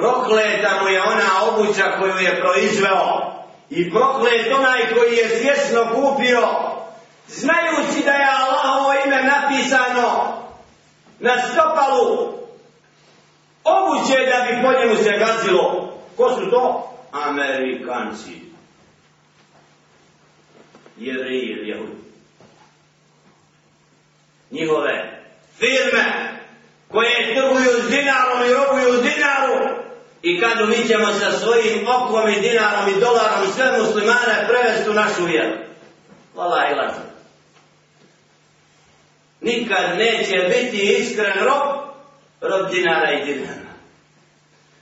Prokleta mu je ona obuća koju je proizveo. I proklet onaj koji je svjesno kupio, znajući da je Allahovo ime napisano na stopalu obuće da bi po njemu se gazilo. Ko su to? Amerikanci. Jevreji ili jehudi. Njihove firme koje trguju s dinarom i robuju s dinaru i kažu mi ćemo sa svojim okom i dinarom i dolarom sve muslimane prevesti u našu vjeru. Hvala i lažu. Nikad neće biti iskren rob, rob dinara i dinara.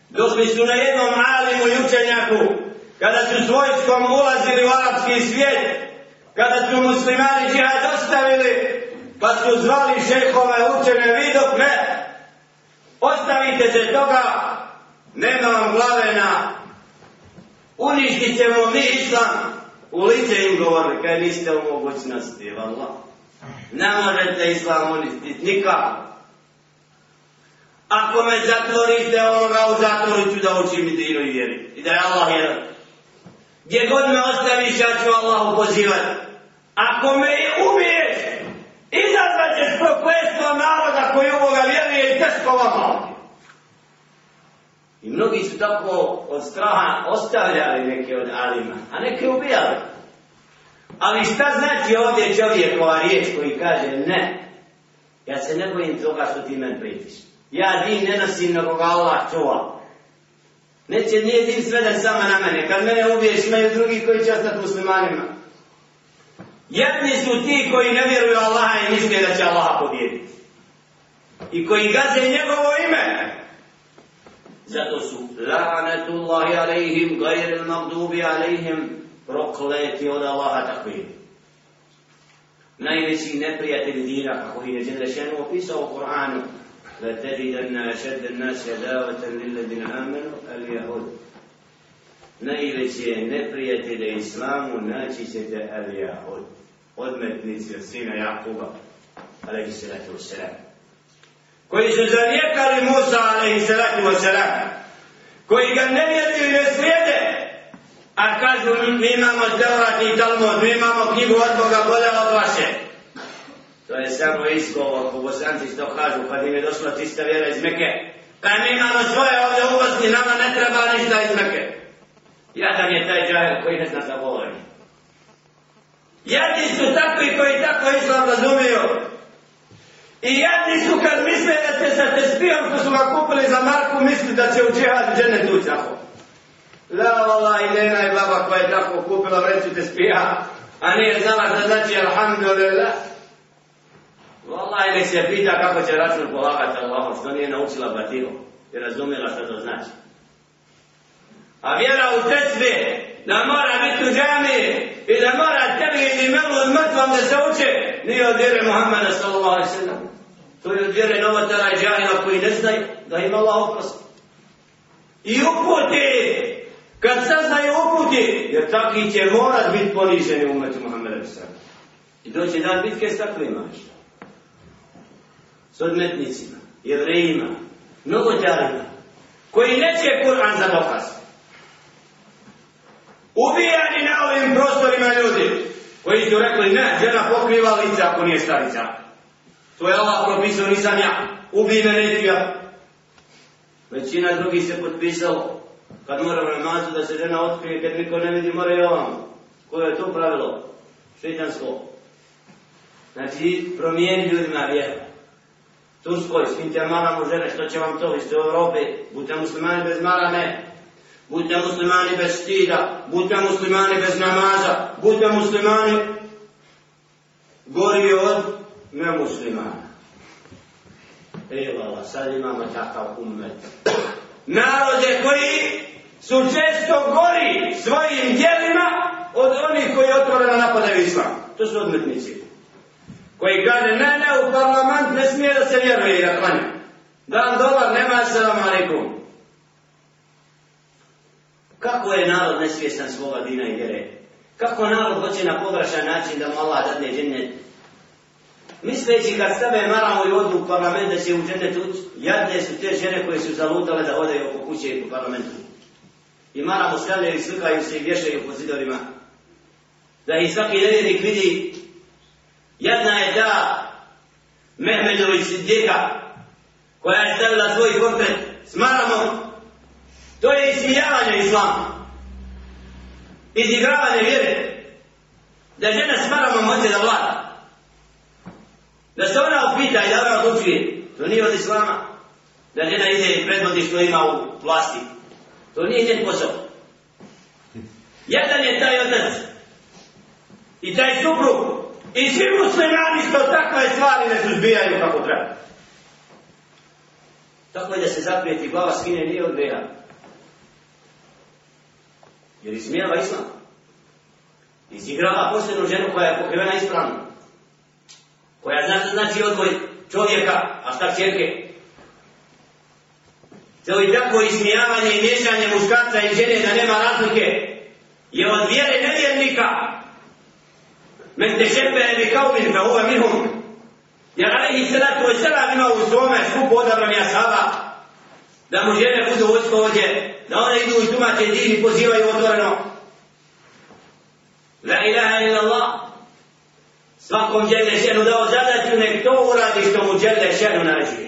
Došli su na jednom alimu i učenjaku, kada su s vojskom ulazili u arapski svijet, kada su muslimani džihad ostavili, pa su zvali šehove učene vidok, ne, ostavite se toga, nema vam glave na, uništit ćemo mi islam, u lice im govorili, kaj niste u mogućnosti, vallah. Ne možete islam uništiti nikako. Ako me zatvorite onoga u zatvoru ću da učim i dinu i vjeri. I da je Allah jedan. Gdje god me ostaviš, ja ću Allahu pozivati. Ako me ubiješ, izazvat ćeš prokletstvo naroda koji u Boga vjeruje i teško vama. I mnogi su tako od straha ostavljali neke od alima, a neke ubijali. Ali šta znači ovdje čovjekova riječ koji kaže ne, ja se ne bojim toga što ti men pritiš. Ja din ne nosim nego ga Allah čuva. Neće nije din sveden sama na mene. Kad mene ubiješ imaju drugi koji će ostati muslimanima. Jedni su ti koji ne vjeruju Allaha i misle da će Allaha pobjediti. I koji gaze njegovo ime. Zato su la'anetullahi alaihim gajri magdubi alaihim prokleti od Allaha takvi. Najveći neprijatelji dina, kako je Đelešenu opisao u Koranu, لتجدن أشد الناس عداوة للذين آمنوا اليهود najveće neprijatelje islamu naći ćete al-Jahud, odmetnici od sina Jakuba, alaihi salatu wasalam, koji su zanijekali Musa, alaihi salatu wasalam, koji ga ne vjeruju i ne slijede, a kažu mi imamo Teurat i Talmud, mi imamo knjigu od Boga bolje od vaše. To je samo izgovor, ko bosanci što kažu, pa kad im je došla čista vjera iz Meke. pa mi imamo svoje ovdje uvozni, nama ne treba ništa iz Meke. Jadan je taj džahil koji ne zna za govori. Jadni su takvi koji tako islam razumiju. I jadni su kad misle da će sa tespijom što su ga kupili za Marku, misli da će u džihad džene tućahu. La vala i nena i baba koja je tako kupila vreću tespija, a nije znala da znači alhamdulillah. Wallahi nek se pita kako će račun polagati Allahom, što nije naučila batinu i razumjela što to znači. A vjera u tecbe, da mora biti u džami i da mora tebi i od mrtvom da se uče, nije od vjere Muhammeda sallallahu alaihi sallam. To je od vjere novotara i džahila koji ne znaju da ima Allah oprost. I uputi, kad saznaju uputi, jer takvi će morat biti poniženi u umetu Muhammeda sallam. I doće dan bitke s takvima s odmetnicima, jevrejima, novotarima, koji neće Kur'an za dokaz. Ubijani na ovim prostorima ljudi, koji su rekli, ne, žena pokriva lice ako nije starica. To je Allah propisao, nisam ja. Ubij me, neću ja. Većina drugih se potpisalo, kad mora u namazu da se žena otkrije, kad niko ne vidi, mora i ovam. Koje je to pravilo? Šeitansko. Znači, promijeni ljudima vjeru. Turskoj, skinite maramo žene, što će vam to, vi ste u Europi, budite muslimani bez marame, budite muslimani bez stida, budite muslimani bez namaza, budite muslimani gori od nemuslimana. Evala, sad imamo takav umet. Narode koji su često gori svojim djelima od onih koji otvoreno napadaju islam. To su odmetnici koji kaže ne, ne, u parlament ne smije da se vjeruje i da klanja. Dan dobar, nema salam alaikum. Kako je narod nesvjestan svoga dina i vjere? Kako narod hoće na pogrešan način da mu Allah dadne džennet? misleći kad stave maramo i odu u parlament da će u džennet ući, jadne su te žene koje su zalutale da hodaju oko kuće i po parlamentu. I maramo stavljaju i slikaju se i vješaju po zidovima. Da ih svaki nevjernik vidi, jadna je ta Mehmedović djeka koja je stavila svoj portret s maramom. Je ismijavanje islama. Izigravanje vjere. Da žena s maramom hoće da vlada. Da se ona upita i da ona odlučuje. To nije od islama. Da žena ide i predvodi što ima u vlasti. To nije njen posao. Jedan je taj otac. I taj suprug. I svi muslimani što takve stvari ne suzbijaju kako treba. Tako je da se zaprijeti glava skine nije od greha. Jer izmijava islam. Izigrava posljednu ženu koja je pokrivena ispravno koja zna što znači odgoj čovjeka, a šta čerke. To i tako ismijavanje i miješanje muškarca i žene da nema razlike je od vjere nevjernika. Men te šepere bi kao min fa uva minhum. Jer alaihi salatu wa salam ima u svome skupu odabranja sada da mu žene budu uskovođe, da one idu i tumače din i pozivaju otvoreno. La ilaha illa Allah svakom žene ženu dao zadatju, nek to uradi što mu žene ženu nađuje.